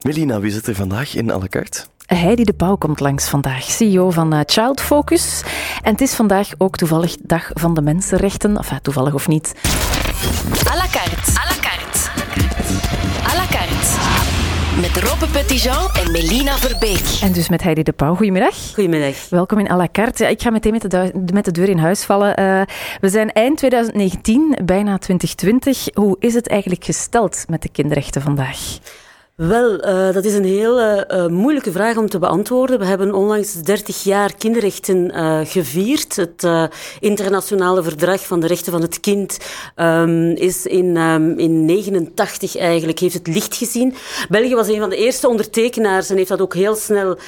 Melina, wie zit er vandaag in à la carte? Heidi de Pauw komt langs vandaag, CEO van uh, Child Focus. En het is vandaag ook toevallig Dag van de Mensenrechten. Enfin, toevallig of niet. À la carte. À la carte. À la carte. Met Robbe Petitjean en Melina Verbeek. En dus met Heidi de Pauw. Goedemiddag. Goedemiddag. Welkom in à la carte. Ja, ik ga meteen met de, met de deur in huis vallen. Uh, we zijn eind 2019, bijna 2020. Hoe is het eigenlijk gesteld met de kinderrechten vandaag? Wel, uh, dat is een heel uh, moeilijke vraag om te beantwoorden. We hebben onlangs 30 jaar kinderrechten gevierd. Het internationale verdrag van de rechten van het kind um, is in, um, in 89 eigenlijk, heeft het licht gezien. België was een van de eerste ondertekenaars en heeft dat ook heel snel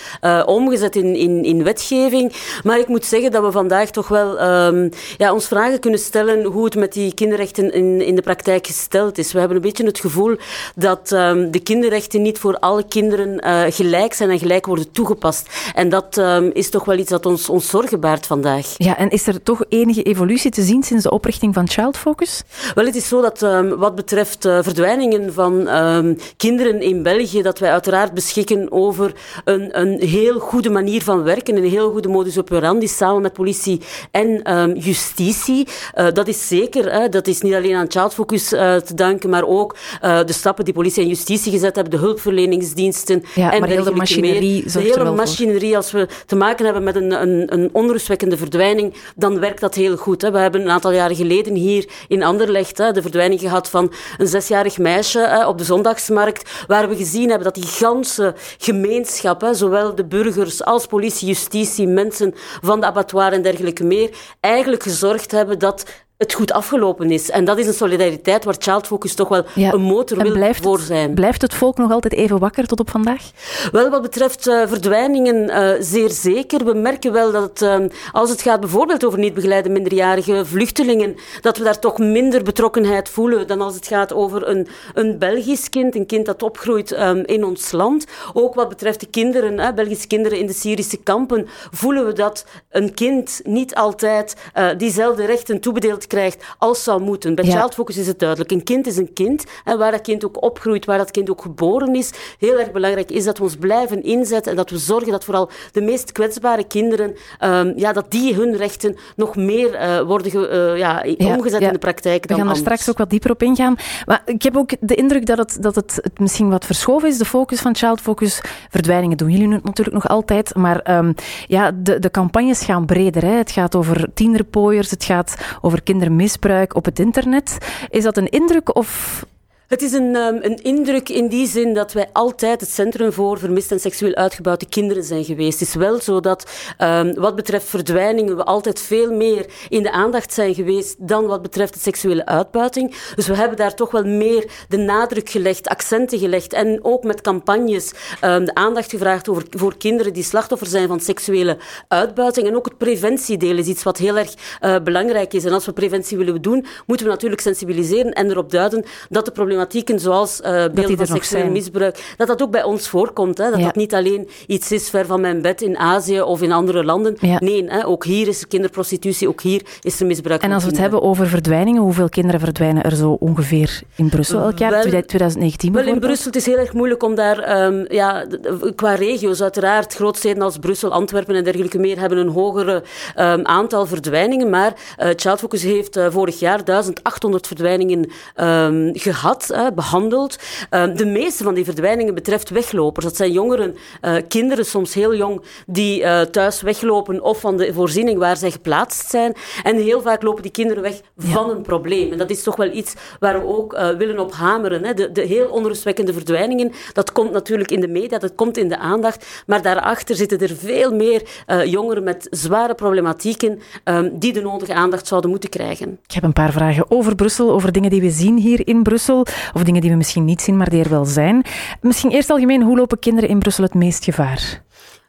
omgezet in, in, in wetgeving. Maar ik moet zeggen dat we vandaag toch wel um, ja, ons vragen kunnen stellen hoe het met die kinderrechten in, in de praktijk gesteld is. We hebben een beetje het gevoel dat de kinderrechten niet voor alle kinderen uh, gelijk zijn en gelijk worden toegepast. En dat um, is toch wel iets dat ons, ons zorgen baart vandaag. Ja, en is er toch enige evolutie te zien sinds de oprichting van Child Focus? Wel, het is zo dat um, wat betreft uh, verdwijningen van um, kinderen in België, dat wij uiteraard beschikken over een, een heel goede manier van werken, een heel goede modus operandi samen met politie en justitie. Uh, dat is zeker, dat is niet alleen aan Child Focus te danken, maar ook de stappen die politie en justitie gezet hebben de hulpverleningsdiensten ja, en maar heel de machinerie. De hele machinerie, als we te maken hebben met een, een, een onrustwekkende verdwijning, dan werkt dat heel goed. Hè. We hebben een aantal jaren geleden hier in Anderlecht hè, de verdwijning gehad van een zesjarig meisje hè, op de zondagsmarkt, waar we gezien hebben dat die ganse gemeenschap, hè, zowel de burgers als politie, justitie, mensen van de abattoir en dergelijke meer, eigenlijk gezorgd hebben dat het goed afgelopen is. En dat is een solidariteit waar Child Focus toch wel een motor wil voor zijn. blijft het volk nog altijd even wakker tot op vandaag? Wel, wat betreft uh, verdwijningen, uh, zeer zeker. We merken wel dat het, uh, als het gaat bijvoorbeeld over niet begeleide minderjarige vluchtelingen, dat we daar toch minder betrokkenheid voelen dan als het gaat over een, een Belgisch kind, een kind dat opgroeit um, in ons land. Ook wat betreft de kinderen, Belgische kinderen in de Syrische kampen, voelen we dat een kind niet altijd diezelfde rechten toebedeeld krijgt als zou moeten. Bij ja. Child Focus is het duidelijk. Een kind is een kind. En waar dat kind ook opgroeit, waar dat kind ook geboren is, heel erg belangrijk is dat we ons blijven inzetten en dat we zorgen dat vooral de meest kwetsbare kinderen, um, ja, dat die hun rechten nog meer uh, worden ge, uh, ja, ja, omgezet in de praktijk. We gaan er straks ook wat dieper op ingaan. Maar ik heb ook de indruk dat het, dat het, het misschien wat verschoven is, de focus van Child Focus. Verdwijningen doen jullie natuurlijk nog altijd, maar um, ja, de, de campagnes gaan breder. Hè. Het gaat over tienerpooiers, het gaat over kinderen kindermisbruik op het internet. Is dat een indruk of het is een, um, een indruk in die zin dat wij altijd het centrum voor vermiste en seksueel uitgebuite kinderen zijn geweest. Het is wel zo dat um, wat betreft verdwijningen we altijd veel meer in de aandacht zijn geweest dan wat betreft de seksuele uitbuiting. Dus we hebben daar toch wel meer de nadruk gelegd, accenten gelegd en ook met campagnes um, de aandacht gevraagd over, voor kinderen die slachtoffer zijn van seksuele uitbuiting. En ook het preventiedeel is iets wat heel erg uh, belangrijk is. En als we preventie willen doen, moeten we natuurlijk sensibiliseren en erop duiden dat de problematiek problematieken zoals uh, beelden van seksueel misbruik, dat dat ook bij ons voorkomt. Hè? Dat ja. dat niet alleen iets is ver van mijn bed in Azië of in andere landen. Ja. Nee, hè? ook hier is er kinderprostitutie, ook hier is er misbruik. En als we het hebben over verdwijningen, hoeveel kinderen verdwijnen er zo ongeveer in Brussel elk jaar? Wel, 2019 Wel, in Brussel het is heel erg moeilijk om daar, um, ja, qua regio's uiteraard, grootsteden als Brussel, Antwerpen en dergelijke meer hebben een hoger um, aantal verdwijningen, maar uh, Child Focus heeft uh, vorig jaar 1800 verdwijningen um, gehad behandeld. Uh, de meeste van die verdwijningen betreft weglopers. Dat zijn jongeren, uh, kinderen, soms heel jong, die uh, thuis weglopen of van de voorziening waar zij geplaatst zijn. En heel vaak lopen die kinderen weg van ja. een probleem. En dat is toch wel iets waar we ook willen op hameren. Hè. De, de, heel onrustwekkende verdwijningen, dat komt natuurlijk in de media, dat komt in de aandacht. Maar daarachter zitten er veel meer jongeren met zware problematieken um, die de nodige aandacht zouden moeten krijgen. Ik heb een paar vragen over Brussel, over dingen die we zien hier in Brussel. Of dingen die we misschien niet zien, maar die er wel zijn. Misschien eerst algemeen, hoe lopen kinderen in Brussel het meest gevaar?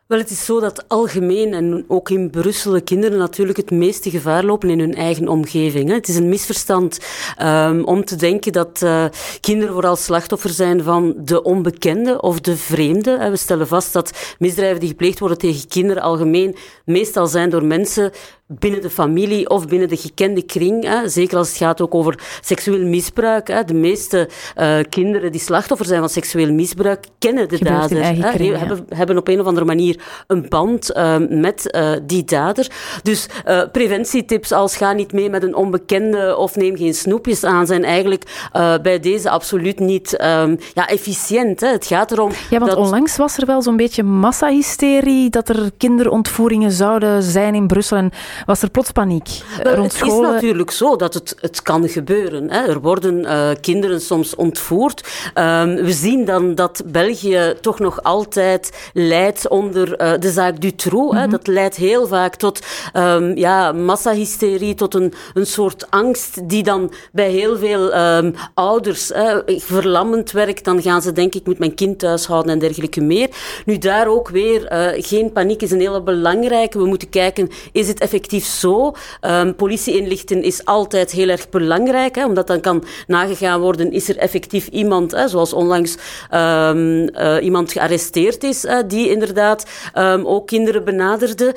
Wel, het is zo dat algemeen en ook in Brussel de kinderen natuurlijk het meeste gevaar lopen in hun eigen omgeving. Het is een misverstand um, om te denken dat uh, kinderen vooral slachtoffer zijn van de onbekende of de vreemde. We stellen vast dat misdrijven die gepleegd worden tegen kinderen algemeen meestal zijn door mensen binnen de familie of binnen de gekende kring. Hè. Zeker als het gaat ook over seksueel misbruik. Hè. De meeste uh, kinderen die slachtoffer zijn van seksueel misbruik kennen de Gebeurt dader. Hè. Kring, ja. hebben, hebben op een of andere manier een band uh, met uh, die dader. Dus preventietips als ga niet mee met een onbekende of neem geen snoepjes aan zijn eigenlijk bij deze absoluut niet um, ja, efficiënt. Hè. Het gaat erom. Ja, want dat... onlangs was er wel zo'n beetje massahysterie dat er kinderontvoeringen zouden zijn in Brussel en was er plots paniek rond het is natuurlijk zo dat het, het kan gebeuren. Hè. Er worden uh, kinderen soms ontvoerd. Um, we zien dan dat België toch nog altijd leidt onder uh, de zaak Dutroux. Mm -hmm. Dat leidt heel vaak tot um, ja, massahysterie, tot een, een soort angst die dan bij heel veel um, ouders uh, verlammend werkt. Dan gaan ze denken, ik moet mijn kind thuis houden en dergelijke meer. Nu daar ook weer, uh, geen paniek is een hele belangrijke. We moeten kijken, is het effectief zo? Um, politie-inlichten is altijd heel erg belangrijk, hè, omdat dan kan nagegaan worden, is er effectief iemand, hè, zoals onlangs um, uh, iemand gearresteerd is, uh, die inderdaad um, ook kinderen benaderde.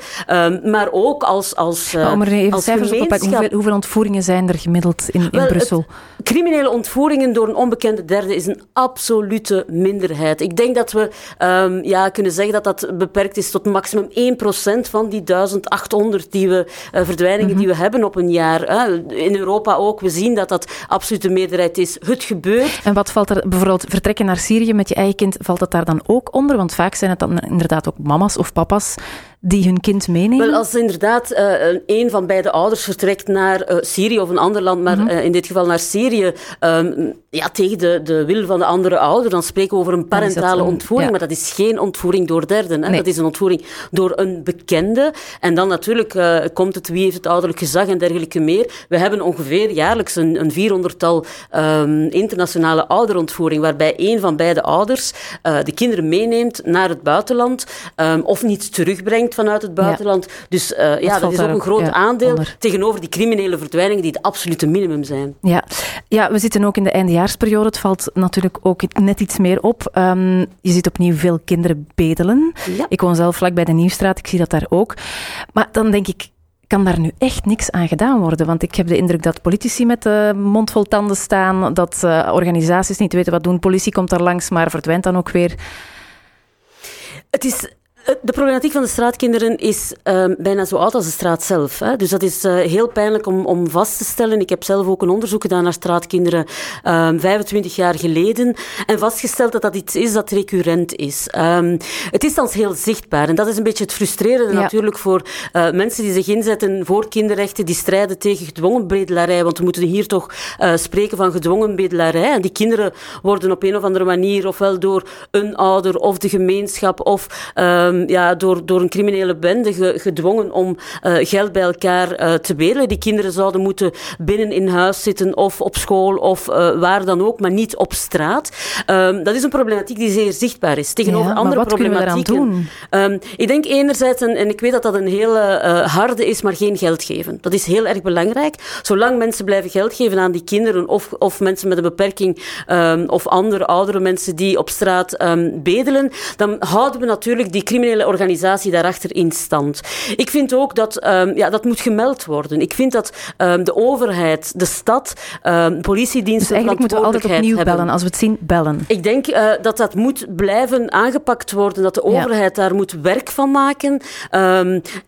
maar ook als, als, maar om er even als cijfers op te pakken, hoeveel, hoeveel, ontvoeringen zijn er gemiddeld in, in Wel, Brussel? Het, criminele ontvoeringen door een onbekende derde is een absolute minderheid. Ik denk dat we ja, kunnen zeggen dat dat beperkt is tot maximum 1% van die 1800 die we, uh, verdwijningen mm -hmm. die we hebben op een jaar. Hè. In Europa ook. We zien dat dat absoluut de meerderheid is. Het gebeurt. En wat valt er bijvoorbeeld vertrekken naar Syrië met je eigen kind, valt dat daar dan ook onder? Want vaak zijn het dan inderdaad ook mama's of papa's die hun kind meenemen? Wel, als inderdaad uh, een van beide ouders vertrekt naar uh, Syrië of een ander land, maar mm -hmm. uh, in dit geval naar Syrië, um, ja, tegen de, de wil van de andere ouder, dan spreken we over een parentale een, ontvoering, ja. maar dat is geen ontvoering door derden. Hè? Nee. Dat is een ontvoering door een bekende. En dan natuurlijk komt het wie heeft het ouderlijk gezag en dergelijke meer. We hebben ongeveer jaarlijks een, een vierhonderdtal um, internationale ouderontvoering, waarbij een van beide ouders de kinderen meeneemt naar het buitenland um, of niet terugbrengt vanuit het buitenland. Ja. Dus uh, ja, dat is ook een groot ja, aandeel onder. tegenover die criminele verdwijningen die het absolute minimum zijn. Ja. ja, we zitten ook in de eindejaarsperiode. Het valt natuurlijk ook net iets meer op. Um, je ziet opnieuw veel kinderen bedelen. Ja. Ik woon zelf vlak bij de Nieuwstraat, ik zie dat daar ook. Maar dan denk ik, kan daar nu echt niks aan gedaan worden? Want ik heb de indruk dat politici met de mond vol tanden staan, dat uh, organisaties niet weten wat doen. Politie komt daar langs, maar verdwijnt dan ook weer. Het is de problematiek van de straatkinderen is um, bijna zo oud als de straat zelf. Hè. Dus dat is uh, heel pijnlijk om, om vast te stellen. Ik heb zelf ook een onderzoek gedaan naar straatkinderen um, 25 jaar geleden en vastgesteld dat dat iets is dat recurrent is. Um, het is dan heel zichtbaar en dat is een beetje het frustrerende ja. natuurlijk voor uh, mensen die zich inzetten voor kinderrechten, die strijden tegen gedwongen bedelarij. Want we moeten hier toch uh, spreken van gedwongen bedelarij. En die kinderen worden op een of andere manier ofwel door een ouder of de gemeenschap of um, ja, door, door een criminele bende ge, gedwongen om uh, geld bij elkaar uh, te bedelen. Die kinderen zouden moeten binnen in huis zitten of op school of uh, waar dan ook, maar niet op straat. Um, dat is een problematiek die zeer zichtbaar is. Tegenover ja, andere wat problematieken. Doen? Um, ik denk enerzijds, en, en ik weet dat dat een hele harde is, maar geen geld geven. Dat is heel erg belangrijk. Zolang mensen blijven geld geven aan die kinderen of, of mensen met een beperking um, of andere oudere mensen die op straat bedelen, dan houden we natuurlijk die criminele organisatie daarachter in stand. Ik vind ook dat um, ja, dat moet gemeld worden. Ik vind dat um, de overheid, de stad, um, politiediensten. Dus eigenlijk moeten we altijd opnieuw hebben. bellen. Als we het zien, bellen. Ik denk uh, dat dat moet blijven aangepakt worden, dat de overheid ja. daar moet werk van maken.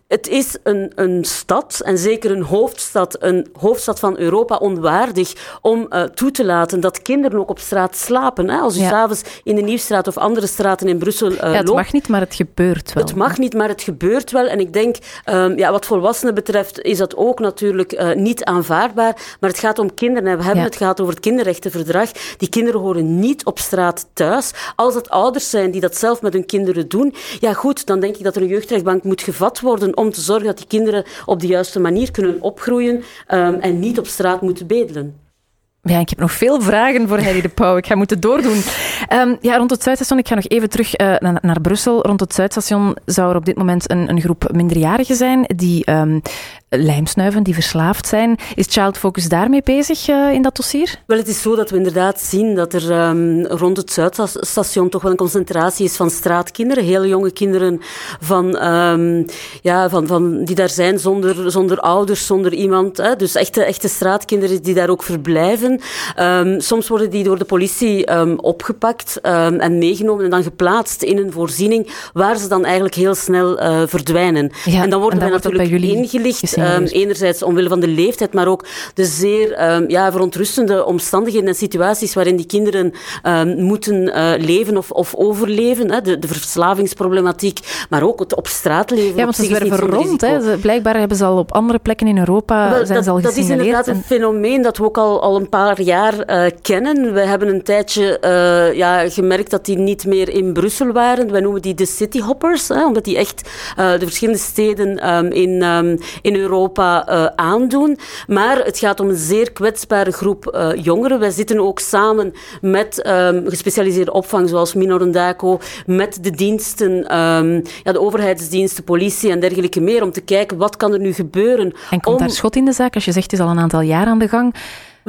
het is een, een stad, en zeker een hoofdstad, een hoofdstad van Europa, onwaardig om uh, toe te laten dat kinderen ook op straat slapen. Hè? Als u ja. s'avonds in de Nieuwstraat of andere straten in Brussel uh, ja, het loopt. mag niet, maar het gebeurt wel. Het mag niet, maar het gebeurt wel. En ik denk, um, ja, wat volwassenen betreft, is dat ook natuurlijk uh, niet aanvaardbaar. Maar het gaat om kinderen. En we hebben ja. het gehad over het kinderrechtenverdrag. Die kinderen horen niet op straat thuis. Als het ouders zijn die dat zelf met hun kinderen doen, ja goed, dan denk ik dat er een jeugdrechtbank moet gevat worden om te zorgen dat die kinderen op de juiste manier kunnen opgroeien um, en niet op straat moeten bedelen. Ja, ik heb nog veel vragen voor Harry de Pauw. Ik ga moeten doordoen. Um, ja, rond het Zuidstation, ik ga nog even terug uh, naar, naar, Brussel. Rond het Zuidstation zou er op dit moment een, een groep minderjarigen zijn die um, lijmsnuiven die verslaafd zijn. Is Child Focus daarmee bezig uh, in dat dossier? Wel, het is zo dat we inderdaad zien dat er um, rond het Zuidstation toch wel een concentratie is van straatkinderen, heel jonge kinderen van, um, ja, van, van, die daar zijn zonder, zonder ouders, zonder iemand. Hè. Dus echte, echte straatkinderen die daar ook verblijven. Um, soms worden die door de politie opgepakt en meegenomen en dan geplaatst in een voorziening waar ze dan eigenlijk heel snel uh, verdwijnen. Ja, en dan worden en wij natuurlijk ingelicht, um, enerzijds omwille van de leeftijd, maar ook de zeer um, ja, verontrustende omstandigheden en situaties waarin die kinderen um, moeten uh, leven of, of overleven. Hè. De, de, verslavingsproblematiek, maar ook het op straat leven. Ja, want ze zwerven rond. Hè. Blijkbaar hebben ze al op andere plekken in Europa Wel, zijn dat, ze al Dat is inderdaad een fenomeen dat we ook al, al een paar jaar uh, kennen. We hebben een tijdje uh, ja, gemerkt dat die niet meer in Brussel waren. Wij noemen die de cityhoppers, hè, omdat die echt de verschillende steden um, in, um, in Europa uh, aandoen. Maar het gaat om een zeer kwetsbare groep uh, jongeren. Wij zitten ook samen met um, gespecialiseerde opvang, zoals Minorendako, met de diensten, ja, de overheidsdiensten, politie en dergelijke meer, om te kijken wat kan er nu gebeuren. En komt om... daar schot in de zaak? Als je zegt, het is al een aantal jaar aan de gang.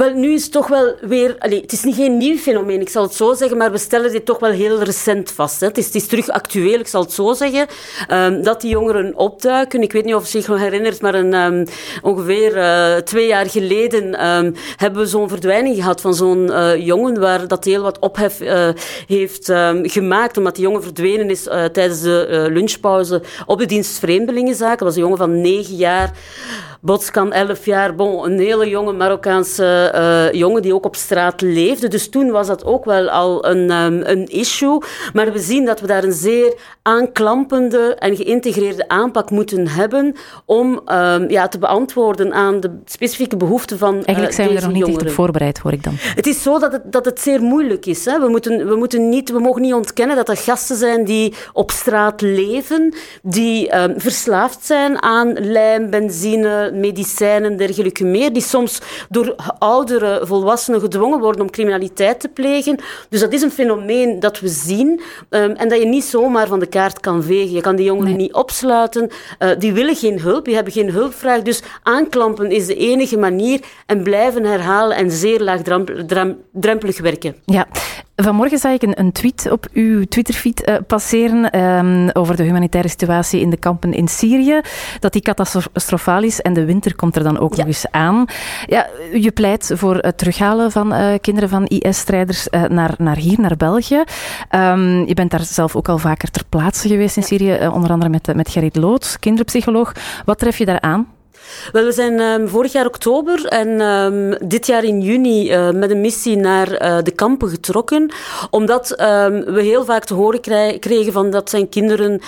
Wel, nu is het toch wel weer... Het is niet geen nieuw fenomeen, ik zal het zo zeggen, maar we stellen dit toch wel heel recent vast. Hè. Het, is, het is terug actueel, ik zal het zo zeggen, um, dat die jongeren opduiken. Ik weet niet of je zich nog herinnert, maar een, um, ongeveer uh, twee jaar geleden um, hebben we zo'n verdwijning gehad van zo'n uh, jongen, waar dat heel wat ophef uh, heeft gemaakt, omdat die jongen verdwenen is tijdens de lunchpauze op de dienst Vreemdelingenzaken. Dat was een jongen van negen jaar... Botskan, 11 jaar, bon, een hele jonge Marokkaanse uh, jongen die ook op straat leefde. Dus toen was dat ook wel al een, um, een issue. Maar we zien dat we daar een zeer aanklampende en geïntegreerde aanpak moeten hebben om um, ja, te beantwoorden aan de specifieke behoeften van uh, Eigenlijk zijn we er nog niet jongeren. echt op voorbereid, hoor ik dan. Het is zo dat het, dat het zeer moeilijk is. Hè. We, moeten, we, moeten niet, we mogen niet ontkennen dat er gasten zijn die op straat leven, die um, verslaafd zijn aan lijm, benzine, medicijnen en dergelijke meer, die soms door oudere volwassenen gedwongen worden om criminaliteit te plegen. Dus dat is een fenomeen dat we zien um, en dat je niet zomaar van de kaart kan vegen. Je kan die jongeren nee. niet opsluiten. Uh, die willen geen hulp, die hebben geen hulpvraag. Dus aanklampen is de enige manier en blijven herhalen en zeer laagdrempelig werken. Ja. Vanmorgen zag ik een, een, tweet op uw Twitterfeed uh, passeren um, over de humanitaire situatie in de kampen in Syrië. Dat die catastrofaal is en de winter komt er dan ook ja. nog eens aan. Ja, je pleit voor het terughalen van uh, kinderen van IS-strijders uh, naar, naar hier, naar België. Um, je bent daar zelf ook al vaker ter plaatse geweest in Syrië, onder andere met, met Gerrit Lood, kinderpsycholoog. Wat tref je daar aan? We zijn um, vorig jaar oktober en um, dit jaar in juni uh, met een missie naar uh, de kampen getrokken, omdat um, we heel vaak te horen kregen van dat zijn kinderen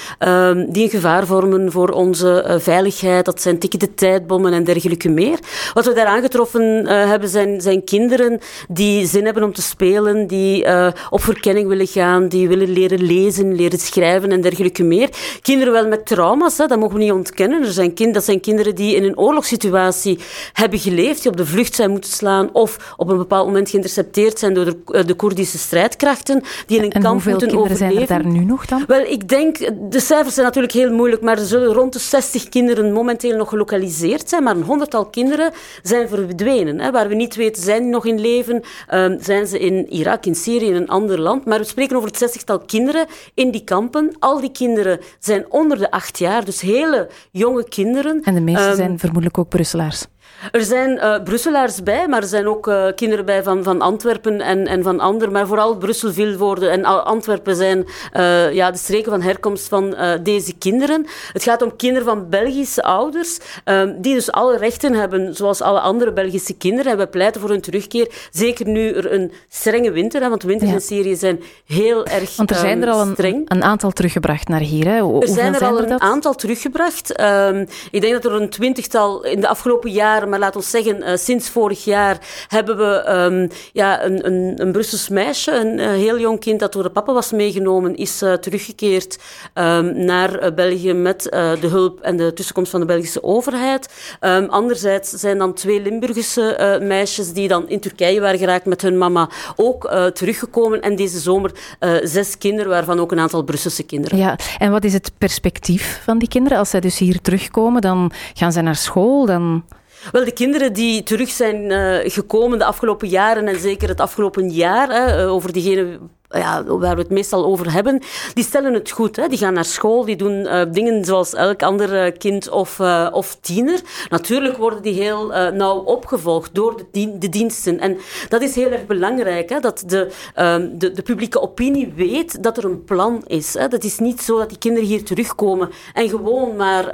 die een gevaar vormen voor onze uh, veiligheid, dat zijn tikkende tijdbommen en dergelijke meer. Wat we daar aangetroffen hebben zijn, zijn kinderen die zin hebben om te spelen, die op verkenning willen gaan, die willen leren lezen, leren schrijven en dergelijke meer. Kinderen wel met trauma's, hè, dat mogen we niet ontkennen. Er zijn dat zijn kinderen die in een oorlogssituatie hebben geleefd, die op de vlucht zijn moeten slaan of op een bepaald moment geïntercepteerd zijn door de, de Koerdische strijdkrachten, die in een en kamp moeten overleven. zijn er daar nu nog dan? Wel, ik denk, de cijfers zijn natuurlijk heel moeilijk, maar er zullen rond de 60 kinderen momenteel nog gelokaliseerd zijn, maar een honderdtal kinderen zijn verdwenen. Hè. Waar we niet weten, zijn die nog in leven? Um, zijn ze in Irak, in Syrië, in een ander land? Maar we spreken over het zestigtal kinderen in die kampen. Al die kinderen zijn onder de acht jaar, dus hele jonge kinderen. En de meeste um, zijn vermoedelijk ook Brusselaars. Er zijn uh, Brusselaars bij, maar er zijn ook uh, kinderen bij van, van Antwerpen en, en van anderen. Maar vooral Brussel, Vilvoorde en Antwerpen zijn uh, ja, de streken van herkomst van deze kinderen. Het gaat om kinderen van Belgische ouders, die dus alle rechten hebben, zoals alle andere Belgische kinderen. En we pleiten voor hun terugkeer. Zeker nu er een strenge winter, hè, want winters ja. in Syrië zijn heel erg Want er zijn er al een, streng. een aantal teruggebracht naar hier. Hè? Hoe, er zijn er zijn al er een dat? aantal teruggebracht. Um, ik denk dat er een twintigtal in de afgelopen jaren maar laat ons zeggen, sinds vorig jaar hebben we ehm, ja, een, een, een Brussels meisje, een heel jong kind dat door de papa was meegenomen, is teruggekeerd um, naar België met de hulp en de tussenkomst van de Belgische overheid. Um, anderzijds zijn dan twee Limburgse meisjes die dan in Turkije waren geraakt met hun mama ook teruggekomen. En deze zomer zes kinderen, waarvan ook een aantal Brusselse kinderen. Ja, en wat is het perspectief van die kinderen? Als zij dus hier terugkomen, dan gaan zij naar school, dan... Wel, de kinderen die terug zijn uh, gekomen de afgelopen jaren en zeker het afgelopen jaar, hè, over diegenen ja, waar we het meestal over hebben, die stellen het goed. Hè. Die gaan naar school, die doen uh, dingen zoals elk ander eh, kind of, uh, of tiener. Natuurlijk worden die heel nauw opgevolgd door de, dien de, diensten. En dat is heel erg belangrijk, hè, dat de, ehm, de, de, publieke opinie weet dat er een plan is. Hè. Dat is niet zo dat die kinderen hier terugkomen en gewoon maar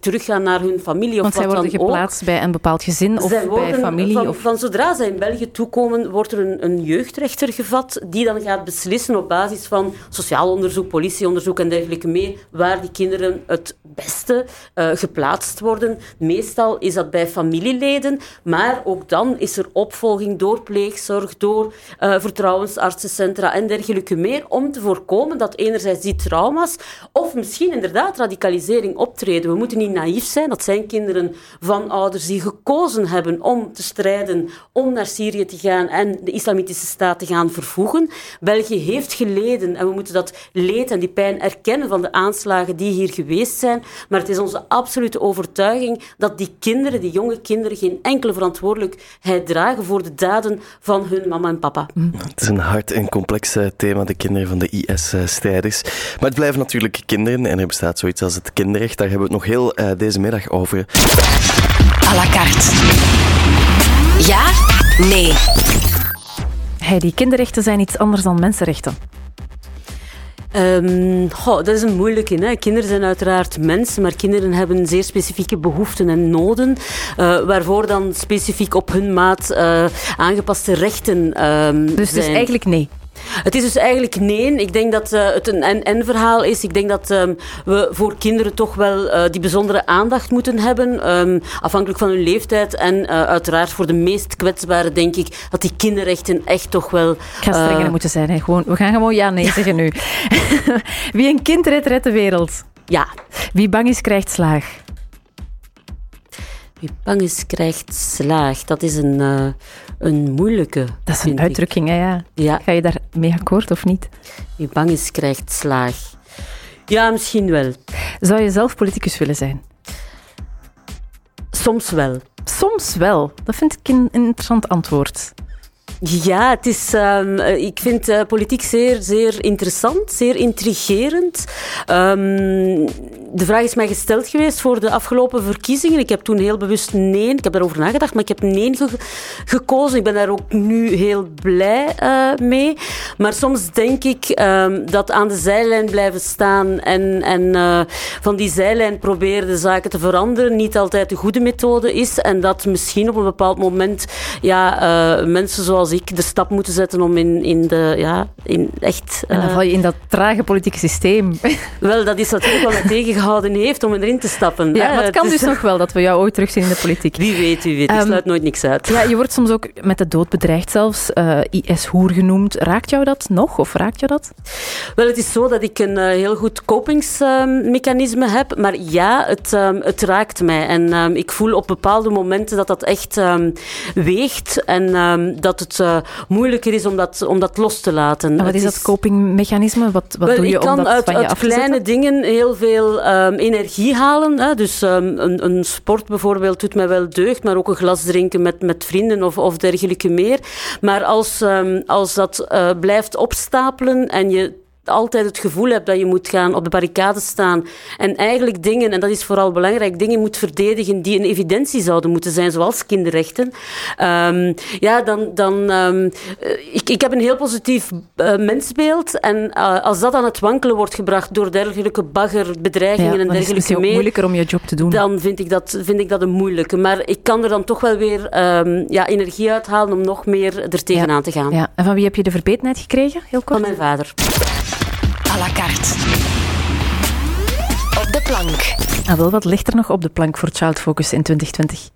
teruggaan naar hun familie of Want wat zij worden geplaatst bij een bepaald gezin of bij familie? Van, of... van zodra zij in België toekomen, wordt er een, een jeugdrechter gevat die dan gaat beslissen beslissen op basis van sociaal onderzoek, politieonderzoek en dergelijke meer, waar die kinderen het beste uh, geplaatst worden. Meestal is dat bij familieleden, maar ook dan is er opvolging door pleegzorg, door uh, vertrouwensartsencentra en dergelijke meer, om te voorkomen dat enerzijds die trauma's of misschien inderdaad radicalisering optreden. We moeten niet naïef zijn, dat zijn kinderen van ouders die gekozen hebben om te strijden, om naar Syrië te gaan en de islamitische staat te gaan vervoegen. België België heeft geleden en we moeten dat leed en die pijn erkennen van de aanslagen die hier geweest zijn. Maar het is onze absolute overtuiging dat die kinderen, die jonge kinderen, geen enkele verantwoordelijkheid dragen voor de daden van hun mama en papa. Het is een hard en complex eh, thema, de kinderen van de IS-strijders. Maar het blijven natuurlijk kinderen en er bestaat zoiets als het kinderrecht. Daar hebben we het nog heel uh, deze middag over. À la carte. Ja? Nee. Die kinderrechten zijn iets anders dan mensenrechten. Um, goh, dat is een moeilijke. Hè? Kinderen zijn uiteraard mensen, maar kinderen hebben zeer specifieke behoeften en noden, uh, waarvoor dan specifiek op hun maat uh, aangepaste rechten um, dus, zijn. Dus eigenlijk nee? Het is dus eigenlijk nee. Ik denk dat uh, het een en-en verhaal is. Ik denk dat um, we voor kinderen toch wel uh, die bijzondere aandacht moeten hebben. Um, afhankelijk van hun leeftijd. En uh, uiteraard voor de meest kwetsbare denk ik dat die kinderrechten echt toch wel... Ik ga strenger moeten zijn. Hè. Gewoon, we gaan gewoon ja nee zeggen nu. Wie een kind redt, redt de wereld. Ja. Wie bang is, krijgt slaag. Wie bang is, krijgt slaag. Dat is een, een moeilijke. Dat is een uitdrukking, hè, ja. ja. Ga je daar mee akkoord of niet? Wie bang is, krijgt slaag. Ja, misschien wel. Zou je zelf politicus willen zijn? Soms wel. Soms wel. Dat vind ik een interessant antwoord. Ja, het is, um, ik vind uh, politiek zeer, zeer interessant, zeer intrigerend. Um, de vraag is mij gesteld geweest voor de afgelopen verkiezingen. Ik heb toen heel bewust nee, ik heb daarover nagedacht, maar ik heb nee ge gekozen. Ik ben daar ook nu heel blij uh, mee. Maar soms denk ik um, dat aan de zijlijn blijven staan en, en uh, van die zijlijn proberen de zaken te veranderen niet altijd de goede methode is. En dat misschien op een bepaald moment ja, uh, mensen zoals ik de stap moeten zetten om in, in de, ja, in echt... en dan val je in dat trage politieke systeem. Wel, dat is natuurlijk wel een tegen gehouden heeft om erin te stappen. Ja, maar het kan dus, dus nog wel dat we jou ooit terugzien in de politiek. Wie weet, wie weet. Ik um, sluit nooit niks uit. Ja, je wordt soms ook met de dood bedreigd zelfs, uh, IS-hoer genoemd. Raakt jou dat nog of raakt jou dat? Wel, het is zo dat ik een uh, heel goed kopingsmechanisme uh, heb, maar ja, het, um, het raakt mij. En um, ik voel op bepaalde momenten dat dat echt weegt en dat het uh, moeilijker is om dat, om dat los te laten. En wat is dat copingmechanisme? Wat, wat wel, doe je ik kan om dat uit, van je uit af te kleine zetten? dingen heel veel um, energie halen. Hè. Dus um, een, een, sport bijvoorbeeld doet mij wel deugd, maar ook een glas drinken met, met vrienden of, of dergelijke meer. Maar als, um, als dat uh, blijft opstapelen en je altijd het gevoel hebt dat je moet gaan op de barricade staan en eigenlijk dingen, en dat is vooral belangrijk, dingen moet verdedigen die een evidentie zouden moeten zijn, zoals kinderrechten. Um, ja, dan, dan um, ik, ik heb een heel positief uh, mensbeeld en uh, als dat aan het wankelen wordt gebracht door dergelijke baggerbedreigingen ja, en dergelijke is het meer, moeilijker om je job te doen. dan vind ik dat, vind ik dat een moeilijke. Maar ik kan er dan toch wel weer um, ja, energie uithalen om nog meer er tegenaan ja. te gaan. Ja. En van wie heb je de verbetenheid gekregen, heel kort? Van mijn vader. À la carte. Op de plank. En wel, wat ligt er nog op de plank voor Child Focus in 2020?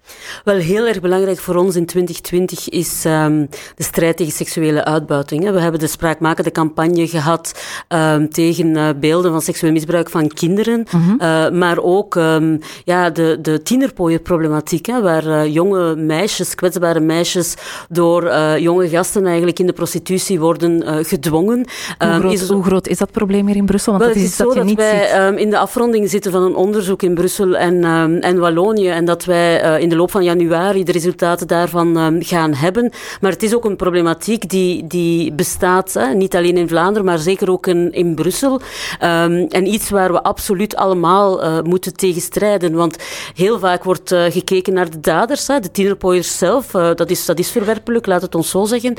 Wel, heel erg belangrijk voor ons in 2020 is um, de strijd tegen seksuele uitbuiting. We hebben de spraakmakende campagne gehad um, tegen uh, beelden van seksueel misbruik van kinderen, mm -hmm. uh, maar ook um, ja, de, de tienerpooienproblematiek, hè, waar uh, jonge meisjes, kwetsbare meisjes, door jonge gasten eigenlijk in de prostitutie worden gedwongen. Hoe groot, is, hoe, groot, is dat probleem hier in Brussel? Want wel, dat is, is dat, dat wij in de afronding zitten van een onderzoek in Brussel en, en Wallonië en dat wij in de loop van januari de resultaten daarvan um, gaan hebben. Maar het is ook een problematiek die, die bestaat, hè, niet alleen in Vlaanderen, maar zeker ook in, in Brussel. Um, en iets waar we absoluut allemaal uh, moeten tegenstrijden. Want heel vaak wordt uh, gekeken naar de daders, hè, de tienerpooiers zelf. Dat, is, dat is verwerpelijk, laat het ons zo zeggen.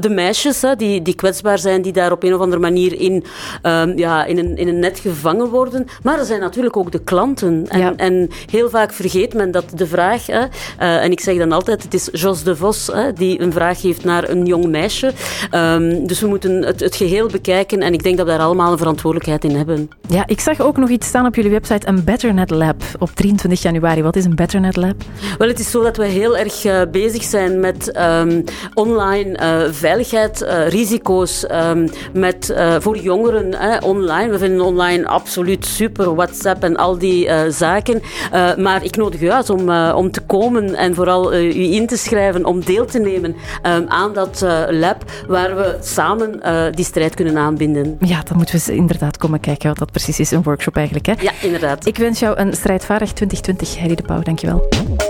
de meisjes hè, die, die kwetsbaar zijn, die daar op een of andere manier in, ja, in, een, in een net gevangen worden. Maar er zijn natuurlijk ook de klanten. En, ja. en heel vaak vergeet men dat de vraag Hè, uh, en ik zeg dan altijd, het is Jos de Vos hè, die een vraag heeft naar een jong meisje. Um, dus we moeten het, het, geheel bekijken en ik denk dat we daar allemaal een verantwoordelijkheid in hebben. Ja, ik zag ook nog iets staan op jullie website, een BetterNet Lab op 23 januari. Wat is een BetterNet Lab? Wel, het is zo dat we heel erg uh, bezig zijn met um, online uh, veiligheid, risico's um, met, voor jongeren online. We vinden online absoluut super, WhatsApp en al die zaken. maar ik nodig u uit om, om te komen en vooral u in te schrijven om deel te nemen um, aan dat lab waar we samen die strijd kunnen aanbinden. Ja, dan moeten we inderdaad komen kijken wat dat precies is, een workshop eigenlijk. Hè? Ja, inderdaad. Ik wens jou een strijdvaardig 2020, Heidi de Pauw. Dankjewel.